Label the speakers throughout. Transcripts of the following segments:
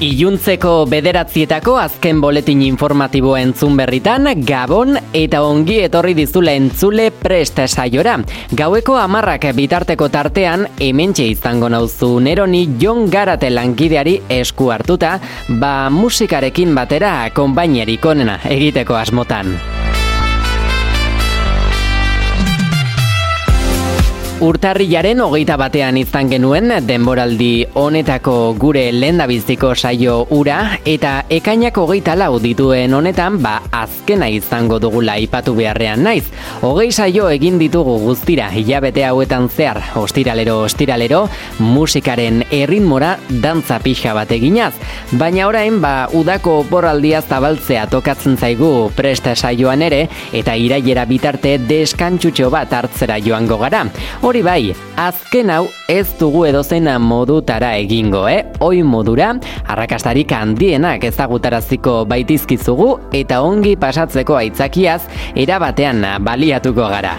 Speaker 1: Iluntzeko bederatzietako azken boletin informatibo entzun berritan, Gabon eta ongi etorri dizule entzule prest saiora. Gaueko amarrak bitarteko tartean, hementxe izango nauzu neroni Jon Garate lankideari esku hartuta, ba musikarekin batera konbainerik onena egiteko asmotan. Urtarrilaren hogeita batean izan genuen denboraldi honetako gure lendabiziko saio ura eta ekainak hogeita lau dituen honetan ba azkena izango dugula ipatu beharrean naiz. Hogei saio egin ditugu guztira hilabete hauetan zehar ostiralero ostiralero musikaren erritmora dantza pixa bat eginaz. Baina orain ba udako oporraldia zabaltzea tokatzen zaigu presta saioan ere eta irailera bitarte deskantxutxo bat hartzera joango gara. Hori bai, azken hau ez dugu edozena modutara egingo, eh? Oi modura, arrakastarik handienak ezagutaraziko baitizkizugu eta ongi pasatzeko aitzakiaz erabatean baliatuko gara.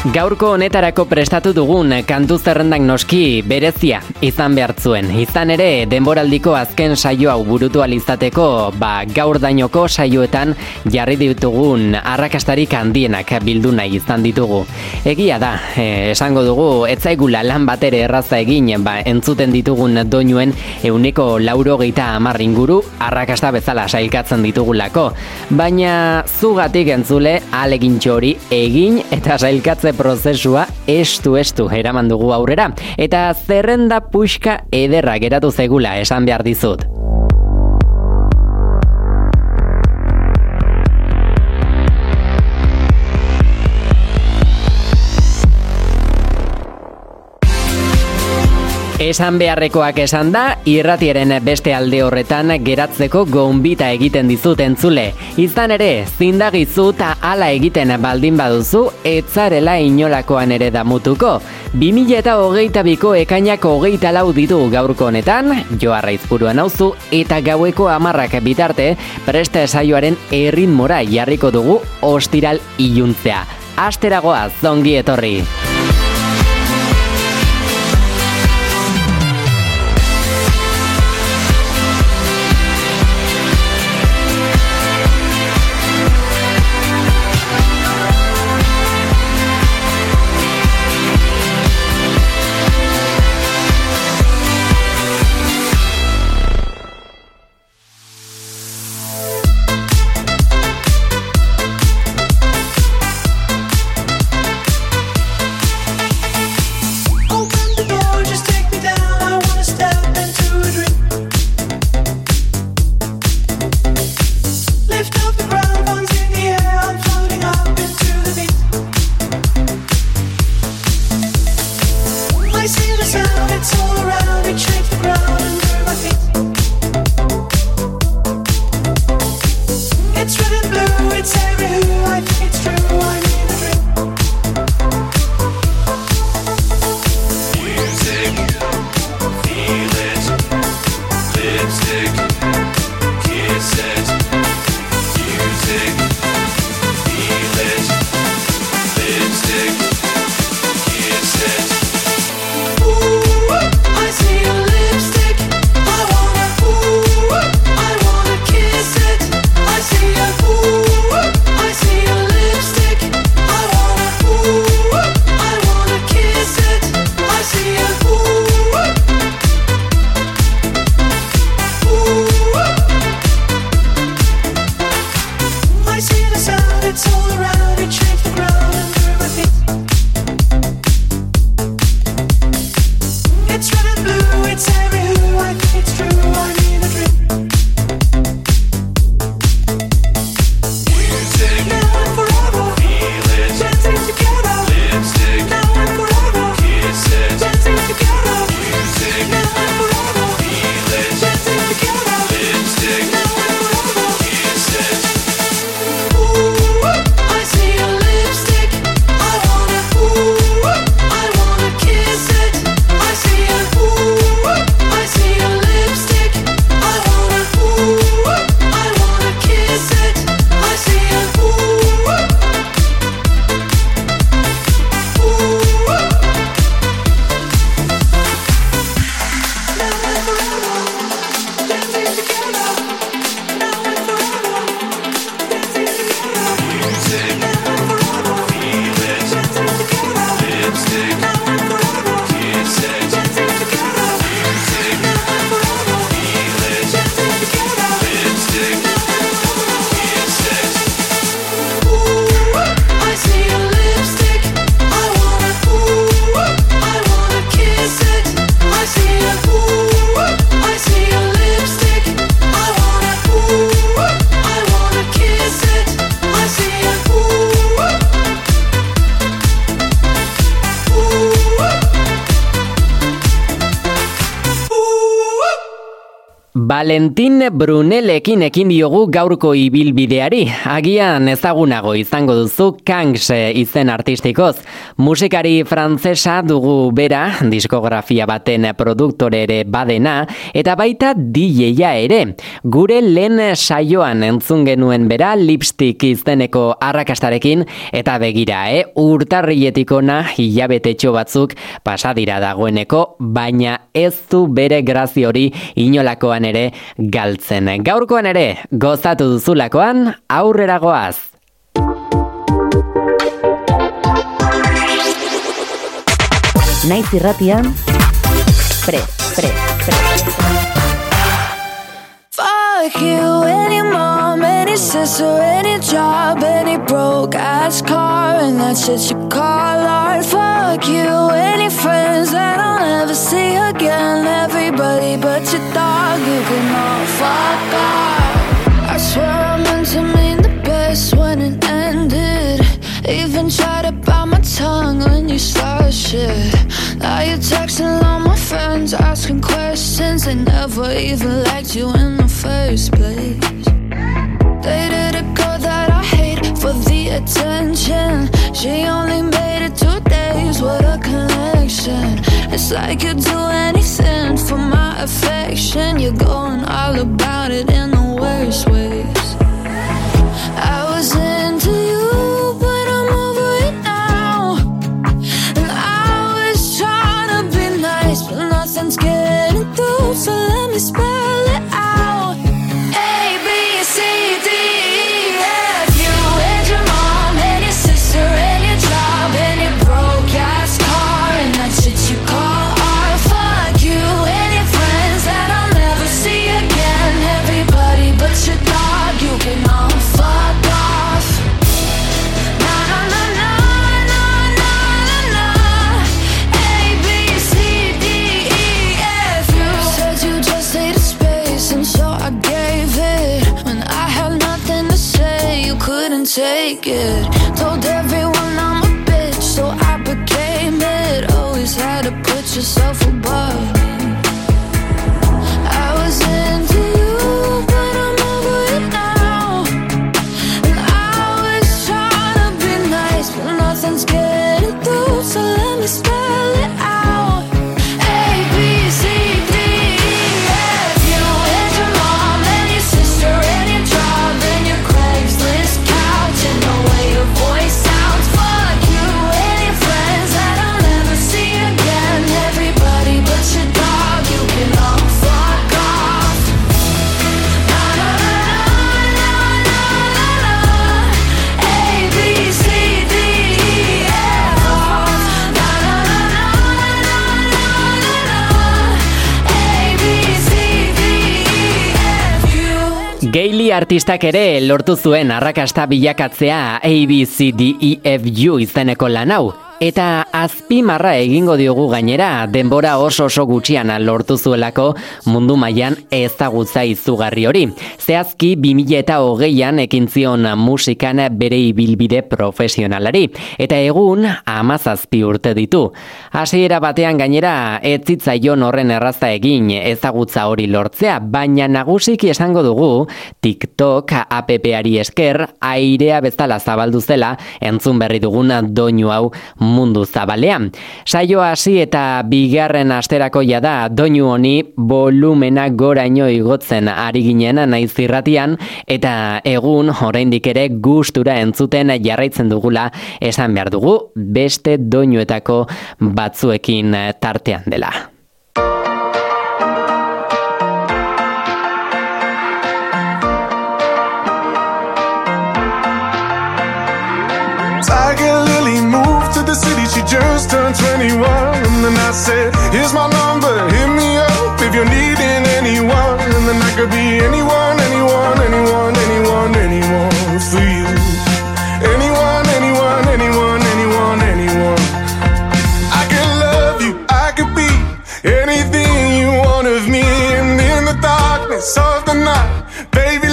Speaker 1: Gaurko honetarako prestatu dugun kantu zerrendak noski berezia izan behartzuen. Izan ere, denboraldiko azken saio hau burutu alizateko, ba, gaur dainoko saioetan jarri ditugun arrakastarik handienak bildu nahi izan ditugu. Egia da, e, esango dugu, etzaigula lan batere erraza egin, ba, entzuten ditugun doinuen euneko lauro geita amarringuru arrakasta bezala sailkatzen ditugulako. Baina zugatik entzule, alegin txori egin eta sailkatzen prozesua estu estu eraman dugu aurrera eta zerrenda puxka ederra geratu zegula esan behar dizut. Esan beharrekoak esan da, irratiaren beste alde horretan geratzeko gonbita egiten dizut entzule. Izan ere, zindagizu eta ala egiten baldin baduzu, etzarela inolakoan ere damutuko. 2000 eta hogeita biko ekainak hogeita lau ditu gaurko honetan, joarra izpuruan hauzu, eta gaueko amarrak bitarte, preste saioaren erritmora jarriko dugu ostiral iluntzea. Asteragoa, zongi etorri! Valentin Brunelekin ekin diogu gaurko ibilbideari. Agian ezagunago izango duzu Kangs izen artistikoz. Musikari frantzesa dugu bera, diskografia baten produktore ere badena, eta baita DJ-a ere. Gure lehen saioan entzun genuen bera lipstick izeneko arrakastarekin, eta begira, eh? urtarrietikona hilabetetxo batzuk pasadira dagoeneko, baina ez du bere grazi hori inolakoan ere galtzen. Gaurkoan ere, gozatu duzulakoan, aurrera goaz.
Speaker 2: Naiz irratian, pre, pre, pre.
Speaker 3: Fuck you, any any sister, any job, any broke ass car, and that shit you call art. Fuck you, any friends that I'll never see again, everybody but your dog, you can all fuck off. I swear I meant to mean the best when it ended. Even tried to bite my tongue when you started shit. Now you're texting all my friends, asking questions. They never even liked you in the first place. Dated a girl that I hate for the attention. She only made it two days, what a connection. It's like you'd do anything for my affection. You're going all about it
Speaker 1: Gaily artistak ere lortu zuen arrakasta bilakatzea ABCDEFU izeneko lan hau. Eta azpimarra egingo diogu gainera, denbora oso oso gutxian lortu zuelako mundu mailan ezagutza izugarri hori. Zehazki 2000 eta hogeian ekin zion musikan bere ibilbide profesionalari. Eta egun amazazpi urte ditu. Hasiera batean gainera ez zitzaion horren erraza egin ezagutza hori lortzea, baina nagusiki esango dugu TikTok app-ari esker airea bezala zabaldu zela entzun berri dugun doinu hau mundu zabalean. Saio hasi eta bigarren asterako da doinu honi volumena goraino igotzen ari ginen naiz irratian eta egun oraindik ere gustura entzuten jarraitzen dugula esan behar dugu beste doinuetako batzuekin tartean dela.
Speaker 4: Turned 21. And then I said, Here's my number, hit me up if you're needing anyone. And then I could be anyone, anyone, anyone, anyone, anyone for you. Anyone, anyone, anyone, anyone, anyone. I could love you, I could be anything you want of me. And in the darkness of the night, baby,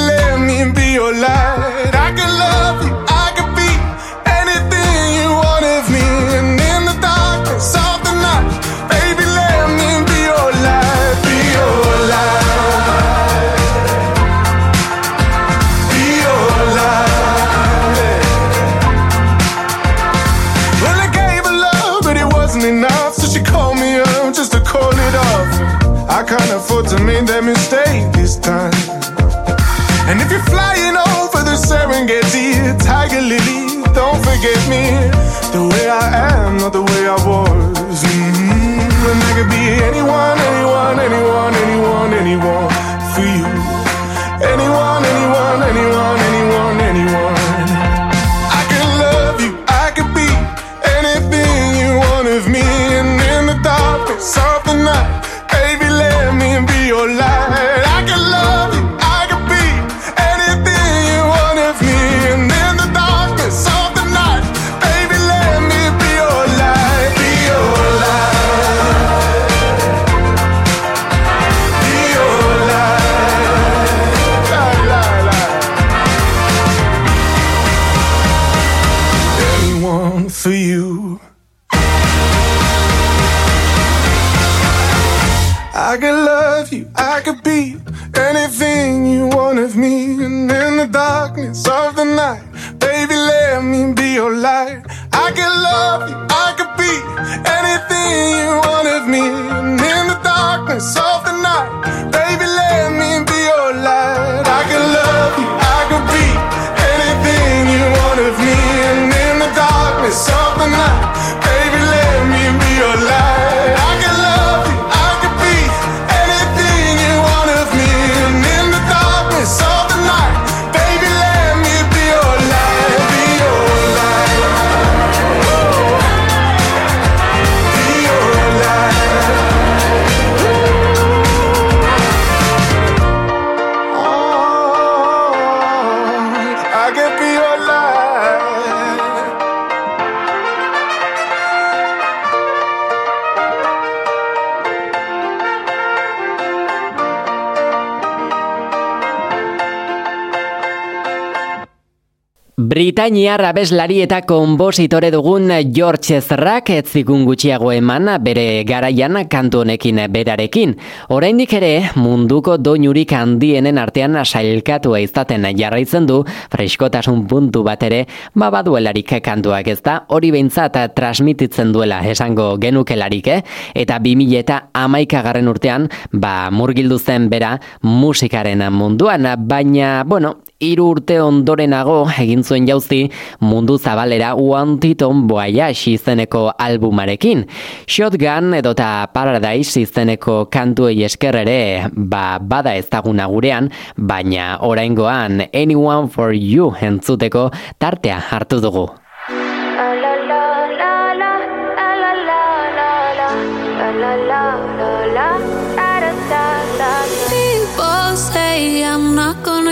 Speaker 1: Britaniar abeslari eta konbositore dugun George Ezrak ez zikun gutxiago eman bere garaian kantu honekin berarekin. Oraindik ere munduko doinurik handienen artean sailkatua izaten jarraitzen du freskotasun puntu bat ere babaduelarik kantuak ez da hori behintzat transmititzen duela esango genukelarik eh? eta 2000 eta amaikagarren urtean ba murgildu zen bera musikaren munduan baina bueno hiru urte ondorenago egin zuen jauzi mundu zabalera Wantiton Voyage izeneko albumarekin. Shotgun edota Paradise izeneko kantuei esker ere ba, bada ezaguna gurean, baina oraingoan Anyone for You entzuteko tartea hartu dugu.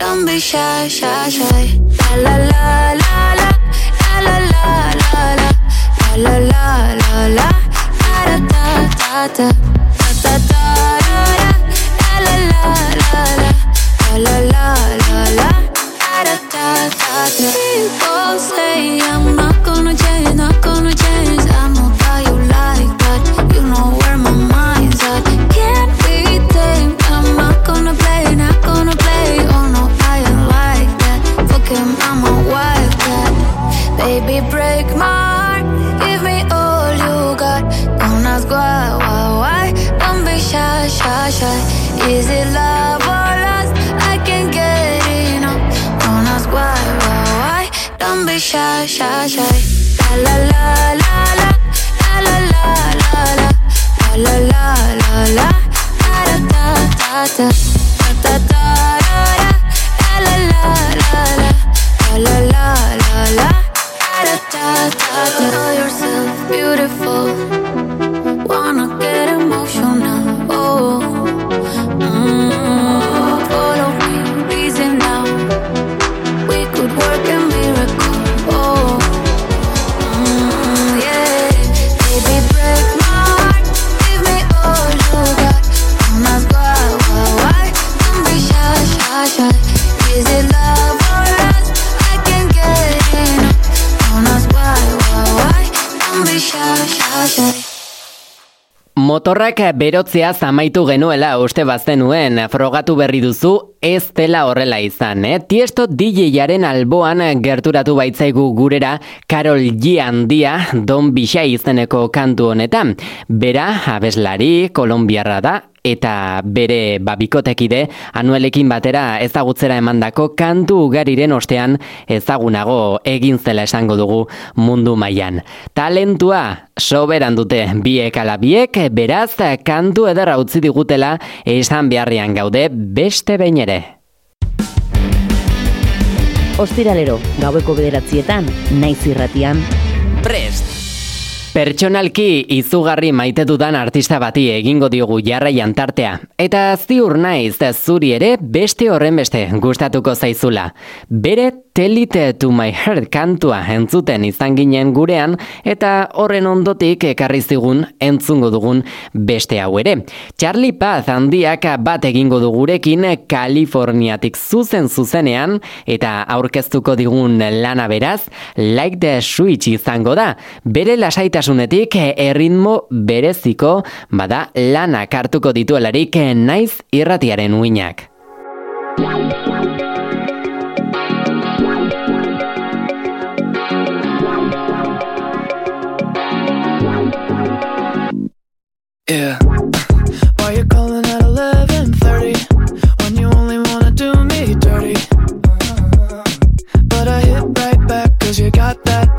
Speaker 5: Don't be shy, shy, shy. La la la la la la la la la la la la la da da da da da da da da la la la la la la la la la da da da da. People say I'm not shy, shy, shy. La la la la la la la la la la la la la la da da
Speaker 1: Motorrak berotzea zamaitu genuela uste baztenuen frogatu berri duzu ez dela horrela izan, eh? Tiesto DJ-aren alboan gerturatu baitzaigu gurera Karol G. handia Don Bixai izeneko kantu honetan. Bera, abeslari, kolombiarra da, eta bere babikotekide anuelekin batera ezagutzera emandako kantu ugariren ostean ezagunago egin zela esango dugu mundu mailan. Talentua soberan dute biek ala biek, beraz kantu ederra utzi digutela esan beharrian gaude beste behin ere.
Speaker 2: Ostiralero, gaueko bederatzietan, naiz irratian,
Speaker 1: Prest! Pertsonalki izugarri maite dudan artista bati egingo diogu jarraian tartea. Eta ziur naiz zuri ere beste horren beste gustatuko zaizula. Bere Telite to my heart kantua entzuten izan ginen gurean eta horren ondotik ekarri zigun entzungo dugun beste hau ere. Charlie Paz handiak bat egingo du gurekin Kaliforniatik zuzen zuzenean eta aurkeztuko digun lana beraz Like the Switch izango da. Bere lasaitasunetik erritmo bereziko bada lana kartuko dituelarik naiz irratiaren uinak.
Speaker 6: Yeah. Why you calling at 11:30 when you only wanna do me dirty? But I hit right back 'cause you got that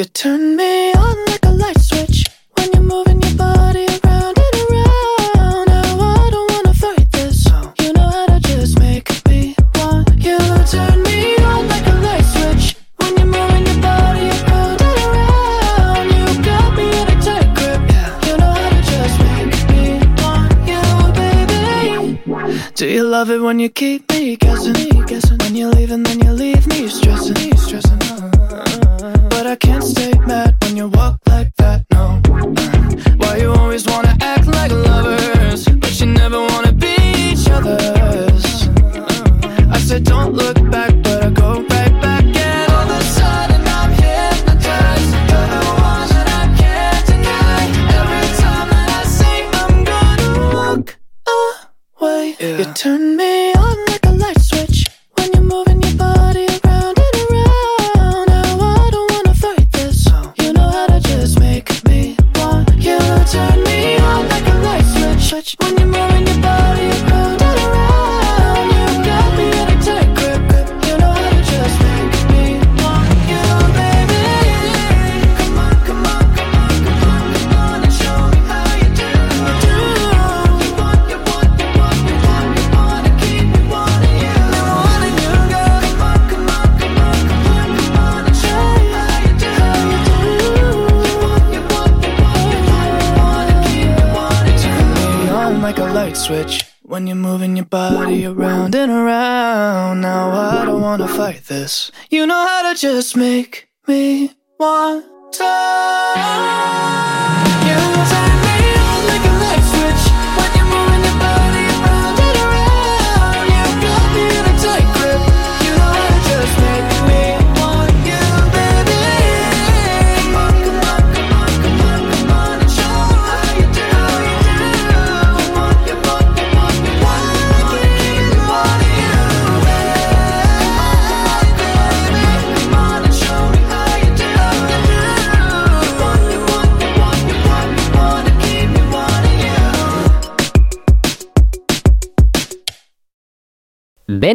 Speaker 6: you turn me on like a light switch when you're moving your body around and around. Now I don't wanna fight this. You know how to just make me want you. Turn me on like a light switch when you're moving your body around and around. You got me in a tight grip. You know how to just make me want you, baby. Do you love it when you keep me guessing? When you leave and then you leave me stressing, stressing. But I can't stay mad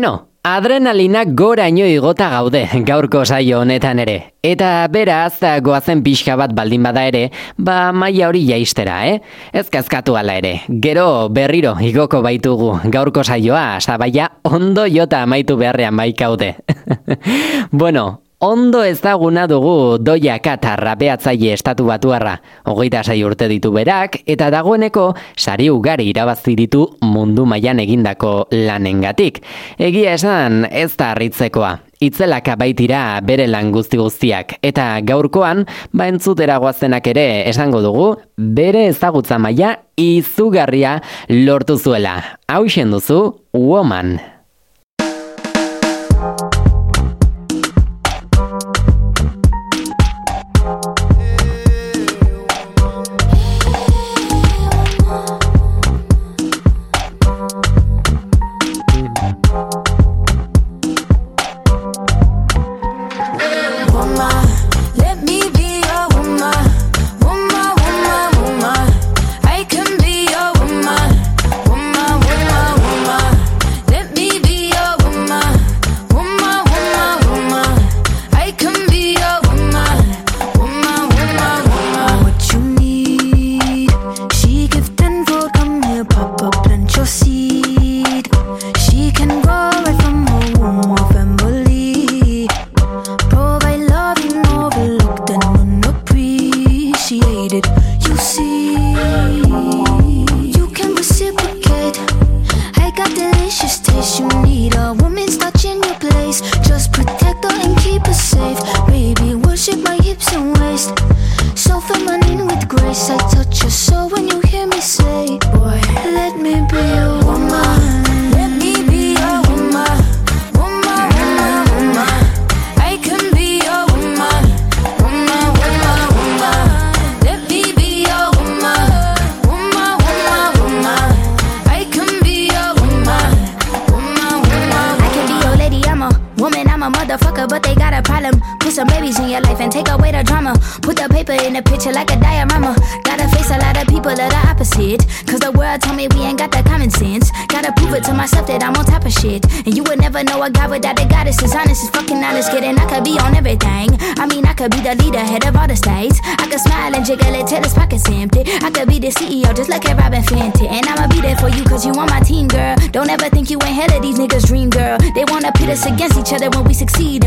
Speaker 1: Beno, adrenalina goraino igota gaude gaurko saio honetan ere. Eta beraz, goazen pixka bat baldin bada ere, ba maila hori jaistera, eh? Ez kazkatu ala ere, gero berriro igoko baitugu gaurko saioa, sabaia ondo jota amaitu beharrean baikaude. bueno, Ondo ezaguna dugu doiak eta rapeatzaile estatu batuarra. Hogeita sai urte ditu berak, eta dagoeneko sari ugari irabazi ditu mundu mailan egindako lanengatik. Egia esan ez da harritzekoa. Itzelaka baitira bere lan guzti guztiak eta gaurkoan ba goazenak ere esango dugu bere ezagutza maila izugarria lortu zuela. Hau duzu Woman.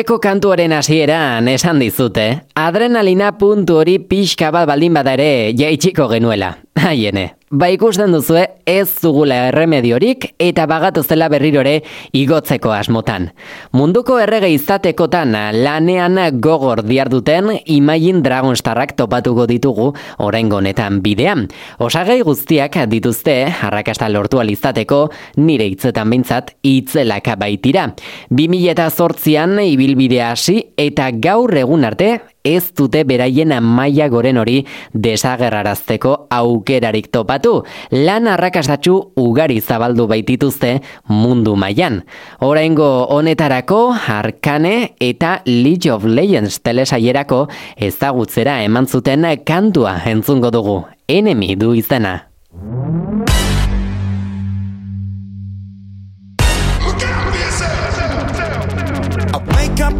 Speaker 1: Aurreko kantuaren hasieran esan dizute, adrenalina puntu hori pixka bat baldin bada ere jaitsiko genuela. Haiene, Ba ikusten duzue ez zugula erremediorik eta bagatu zela berrirore igotzeko asmotan. Munduko errege izatekotan lanean gogor diarduten Imagine Dragonstarrak topatuko ditugu oraingo honetan bidean. Osagai guztiak dituzte arrakasta lortu alizateko nire hitzetan behintzat itzelaka baitira. 2008an ibilbidea hasi eta gaur egun arte ez dute beraien maila goren hori desagerrarazteko aukerarik topatu. Lan arrakastatxu ugari zabaldu baitituzte mundu mailan. Oraingo honetarako Arkane eta League of Legends telesaierako ezagutzera eman zuten kantua entzungo dugu. Enemy du izena.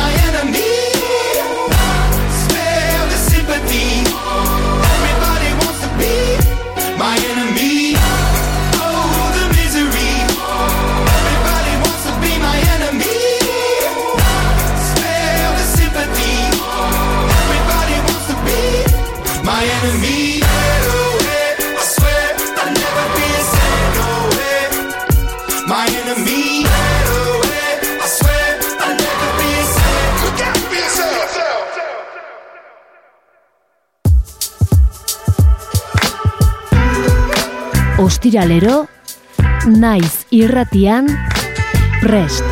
Speaker 7: wants to
Speaker 8: Ostiralero, naiz irratian, prest.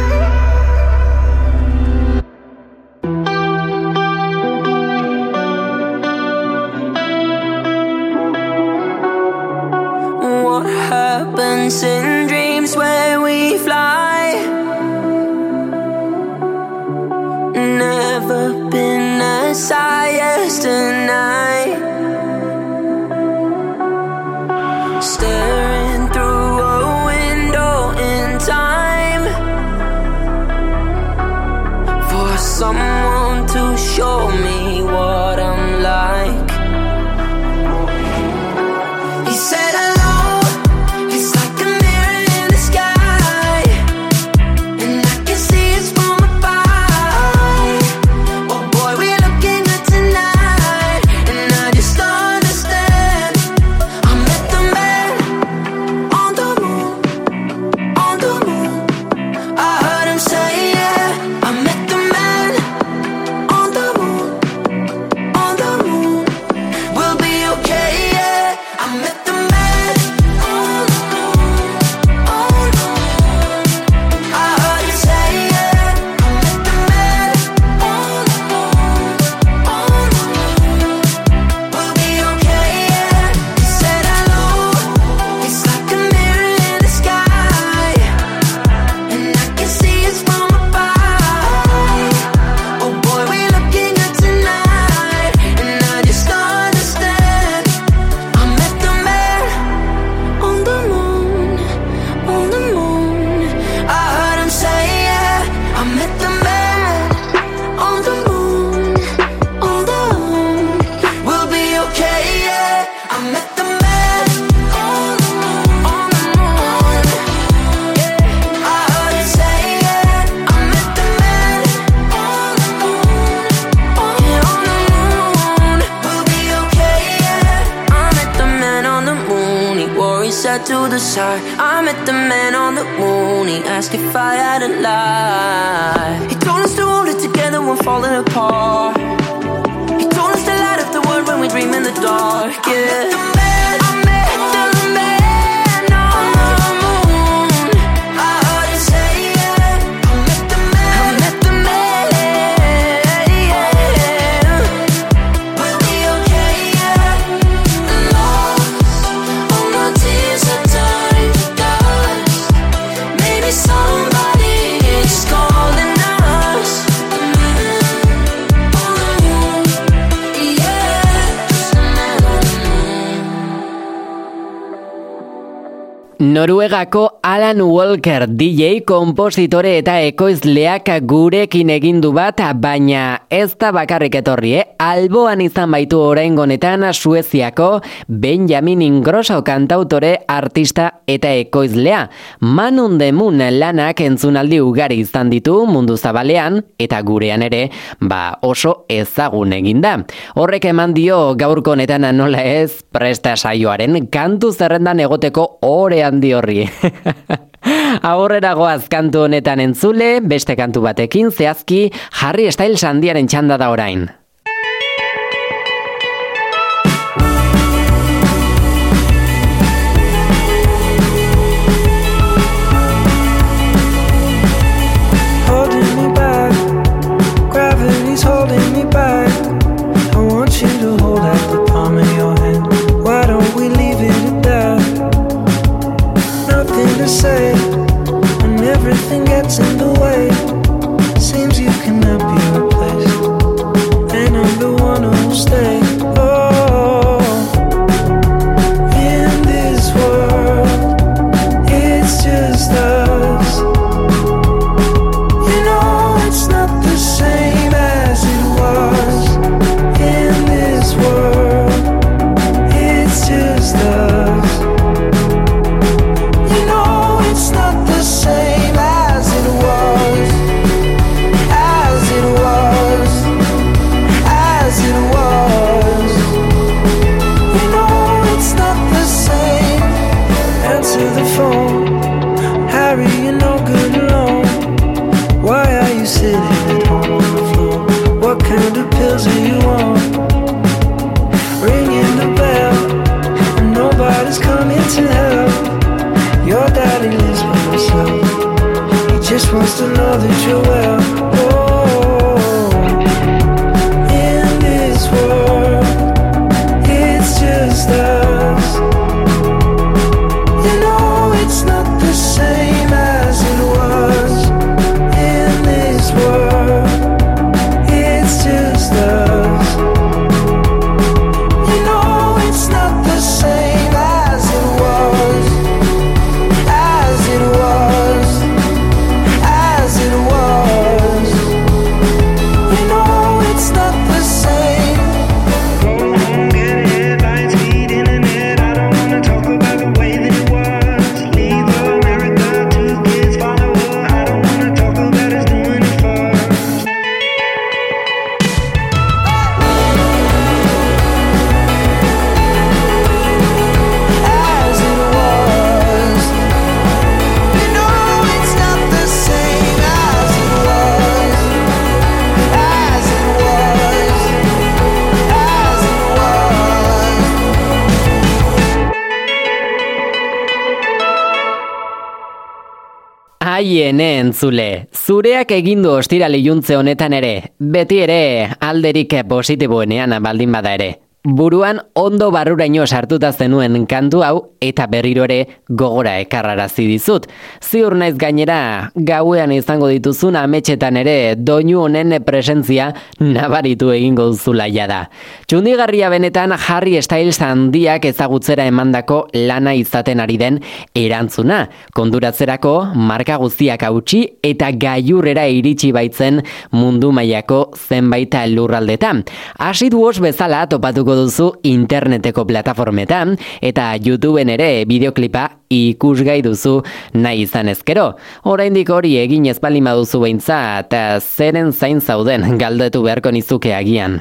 Speaker 9: What happens in dreams where we fly? Never been as high as tonight. Staring to the side. I met the man on the moon. He asked if I had a lie. He told us to hold it together when falling apart. He told us to light up the world when we dream in the dark. Yeah.
Speaker 3: Noruegako Alan Walker DJ kompositore eta ekoizleak gurekin egindu bat, baina ez da bakarrik etorri, eh? alboan izan baitu orain gonetan Sueziako Benjamin Ingrosso kantautore artista eta ekoizlea. Manun demun lanak entzunaldi ugari izan ditu mundu zabalean eta gurean ere ba oso ezagun eginda. Horrek eman dio gaurko honetan nola ez presta saioaren kantu zerrendan egoteko orea handi horri. Aurrera goaz kantu honetan entzule, beste kantu batekin zehazki Harry Styles handiaren txanda da orain. Aiene entzule, zureak egindu ostirali juntze honetan ere, beti ere alderik positiboenean baldin bada ere buruan ondo barruraino sartuta zenuen kantu hau eta berriro ere gogora ekarrarazi dizut. Ziur naiz gainera gauean izango dituzun ametxetan ere doinu honen presentzia nabaritu egingo duzula da. Txundigarria benetan Harry Styles handiak ezagutzera emandako lana izaten ari den erantzuna. Konduratzerako marka guztiak hautsi eta gaiurrera iritsi baitzen mundu mailako zenbaita lurraldetan. Hasi duos bezala topatuko duzu interneteko plataformetan eta YouTubeen ere bideoklipa ikusgai duzu nahi izan ezkero. Oraindik hori egin ezpalima duzu beintza eta zeren zain zauden galdetu beharko nizuke agian.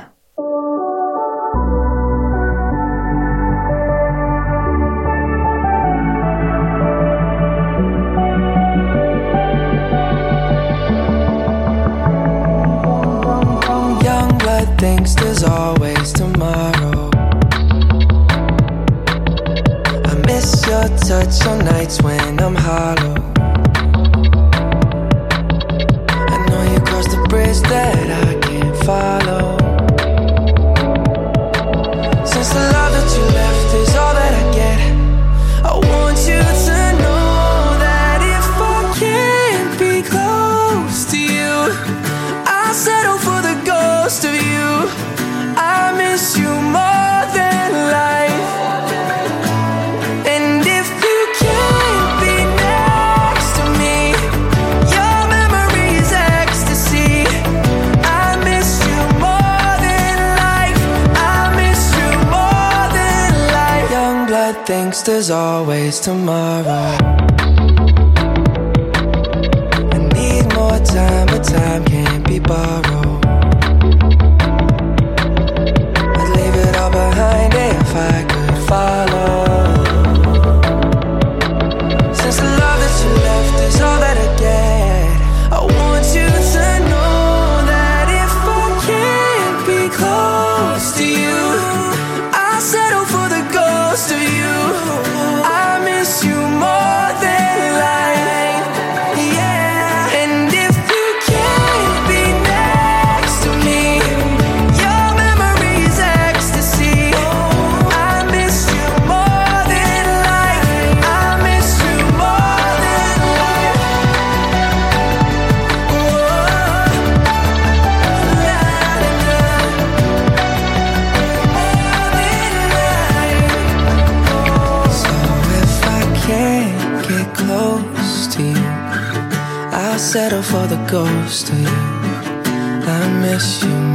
Speaker 3: goes to you. I miss you.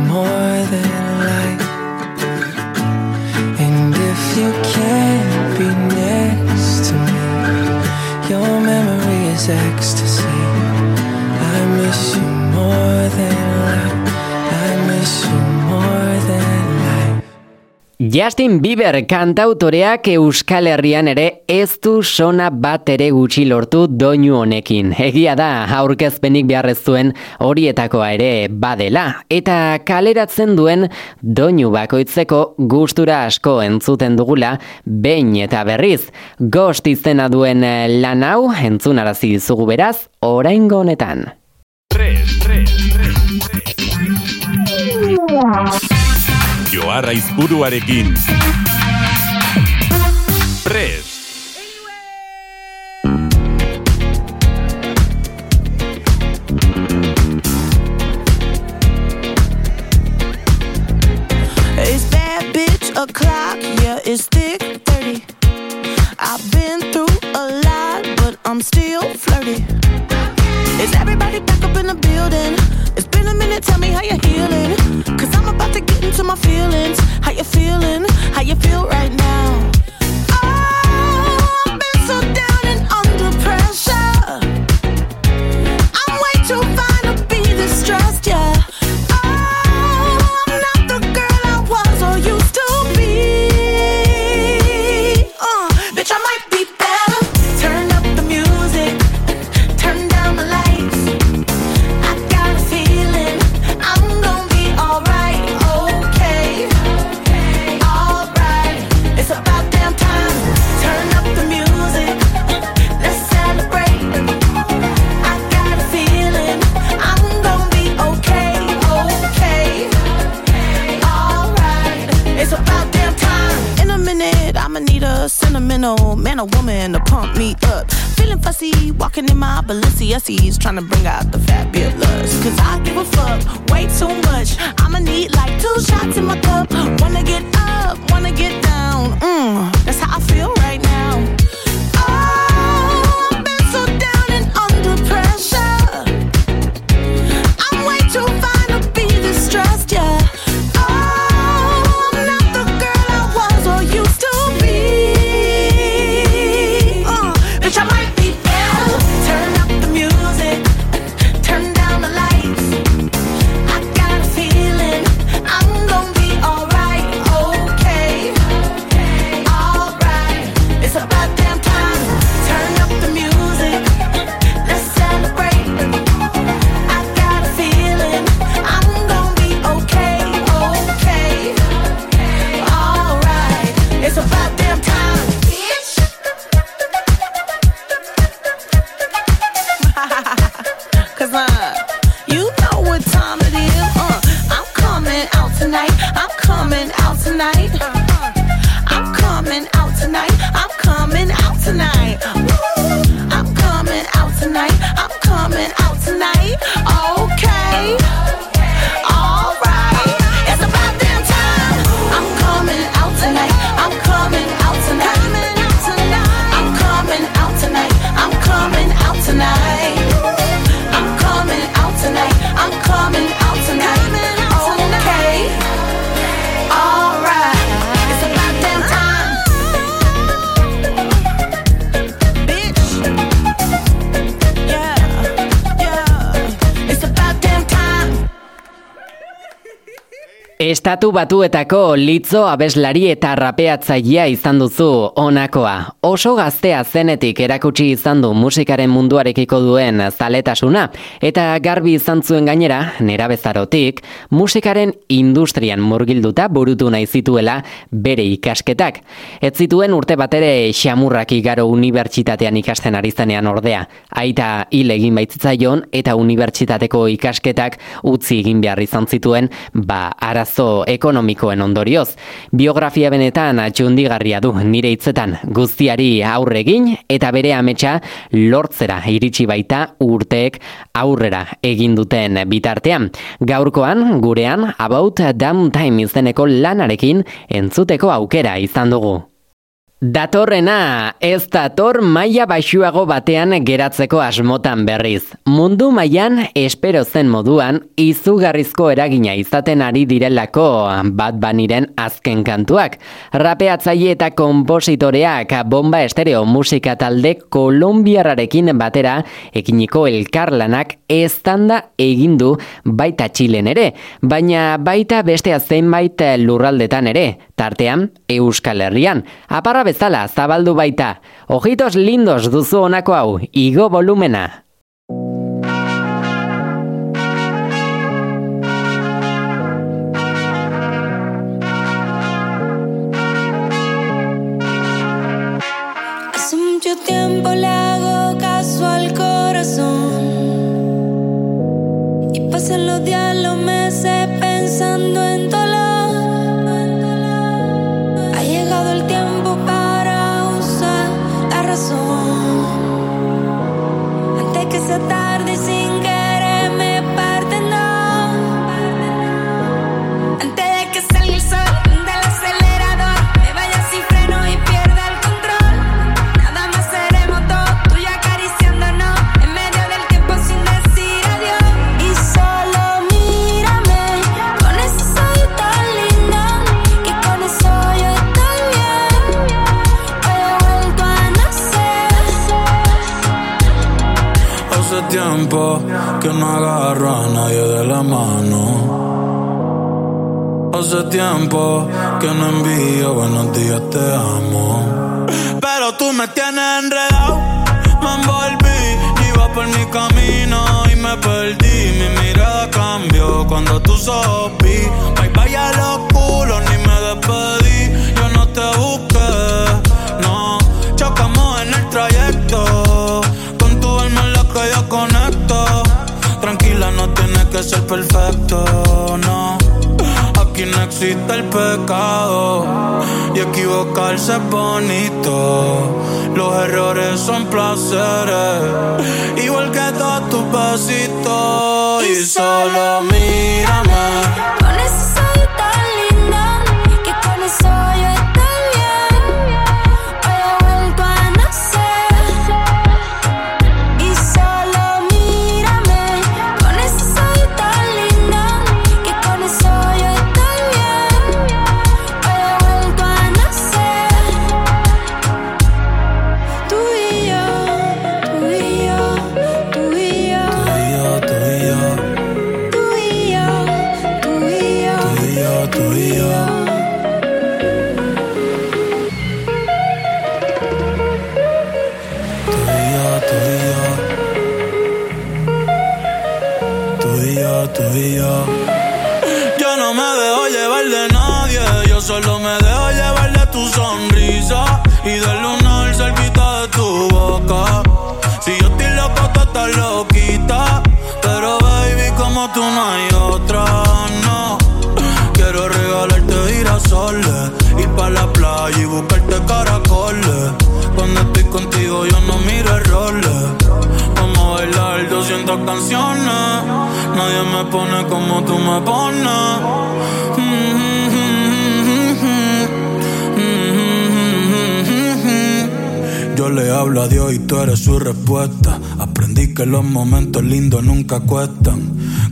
Speaker 1: Justin Bieber kantautoreak Euskal Herrian ere ez du sona bat ere gutxi lortu doinu honekin. Egia da aurkezpenik beharrez zuen horietakoa ere badela eta kaleratzen duen doinu bakoitzeko gustura asko entzuten dugula behin eta berriz. Ghost izena duen eh, lan hau entzunarazi dizugu beraz oraingo honetan.
Speaker 10: 3 3 3 Joarra izburuarekin.
Speaker 1: Prez. Batuetako litzo abeslari eta rapeatzailea izan duzu honakoa. Oso gaztea zenetik erakutsi izan du musikaren munduarekiko duen zaletasuna, eta garbi izan zuen gainera, nera bezarotik, musikaren industrian murgilduta burutu nahi zituela bere ikasketak. Ez zituen urte batere xamurrak igaro unibertsitatean ikasten ari zenean ordea. Aita hil egin baitzitzaion eta unibertsitateko ikasketak utzi egin behar izan zituen, ba, araz arazo ekonomikoen ondorioz. Biografia benetan atxundigarria du nire hitzetan guztiari aurregin eta bere ametsa lortzera iritsi baita urteek aurrera egin duten bitartean. Gaurkoan gurean About Downtime izeneko lanarekin entzuteko aukera izan dugu. Datorrena, ez dator maila baxuago batean geratzeko asmotan berriz. Mundu mailan espero zen moduan, izugarrizko eragina izaten ari direlako bat baniren azken kantuak. Rapeatzaile eta kompositoreak bomba estereo musika talde kolombiararekin batera ekiniko elkarlanak estanda egindu baita txilen ere, baina baita beste zenbait lurraldetan ere, tartean Euskal Herrian. Aparra bezala zabaldu baita. Ojitos lindos duzu honako hau, igo volumena.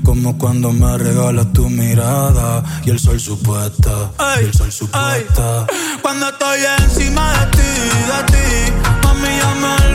Speaker 11: Como cuando me regalas tu mirada y el sol supuesta. y el sol supuesta. Cuando estoy encima de ti, de ti, mami ya me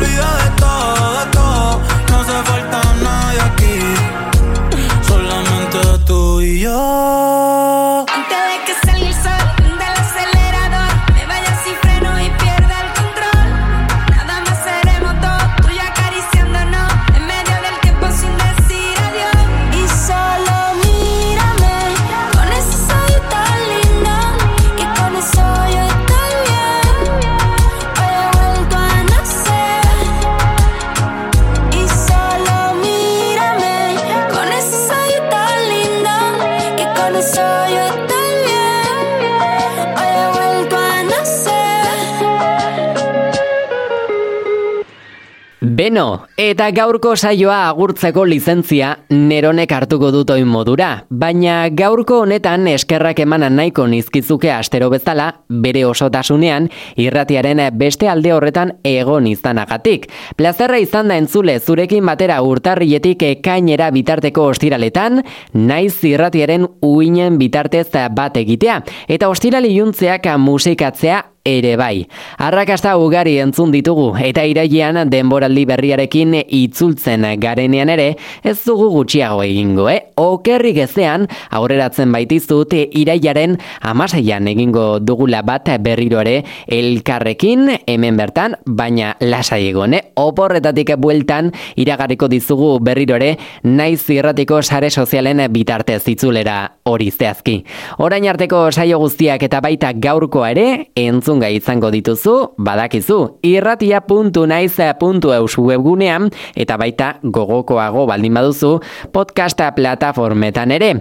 Speaker 11: No.
Speaker 1: Eta gaurko saioa agurtzeko lizentzia neronek hartuko dut oin modura, baina gaurko honetan eskerrak emanan nahiko nizkizuke astero bezala, bere osotasunean, irratiaren beste alde horretan egon izanagatik. Plazerra izan da entzule zurekin batera urtarrietik ekainera bitarteko ostiraletan, naiz irratiaren uinen bitartez bat egitea, eta ostirali juntzeak musikatzea ere bai. Arrakasta ugari entzun ditugu eta irailean denboraldi berriarekin itzultzen garenean ere ez dugu gutxiago egingo, eh? Okerrik ezean aurreratzen baitizut irailaren amaseian egingo dugula bat berriro ere elkarrekin hemen bertan, baina lasai egon, eh? Oporretatik bueltan iragarriko dizugu berriro ere naiz irratiko sare sozialen bitartez itzulera hori zehazki. Orain arteko saio guztiak eta baita gaurkoa ere entzun entzungai izango dituzu, badakizu, irratia.naiza.eus webgunean, eta baita gogokoago baldin baduzu, podcasta plataformetan ere.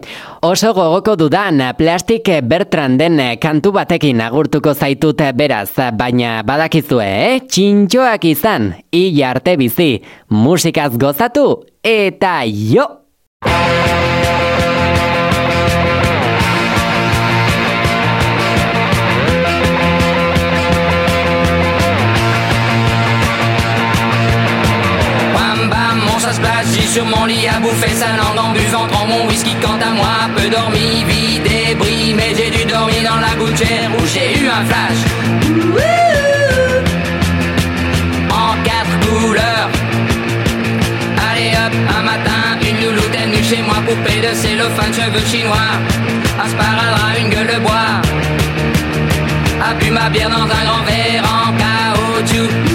Speaker 1: Oso gogoko dudan, plastik bertranden kantu batekin agurtuko zaitut beraz, baina badakizue, eh? Txintxoak izan, i arte bizi, musikaz gozatu, eta jo!
Speaker 12: Sur mon lit à bouffer sa langue en buvant. En mon whisky quant à moi peu dormi, vide débris mais j'ai dû dormir dans la gouttière où j'ai eu un flash. En quatre couleurs. Allez hop un matin une louloute est venue chez moi poupée de cellophane cheveux chinois. Un une gueule de bois. A bu ma bière dans un grand verre en caoutchouc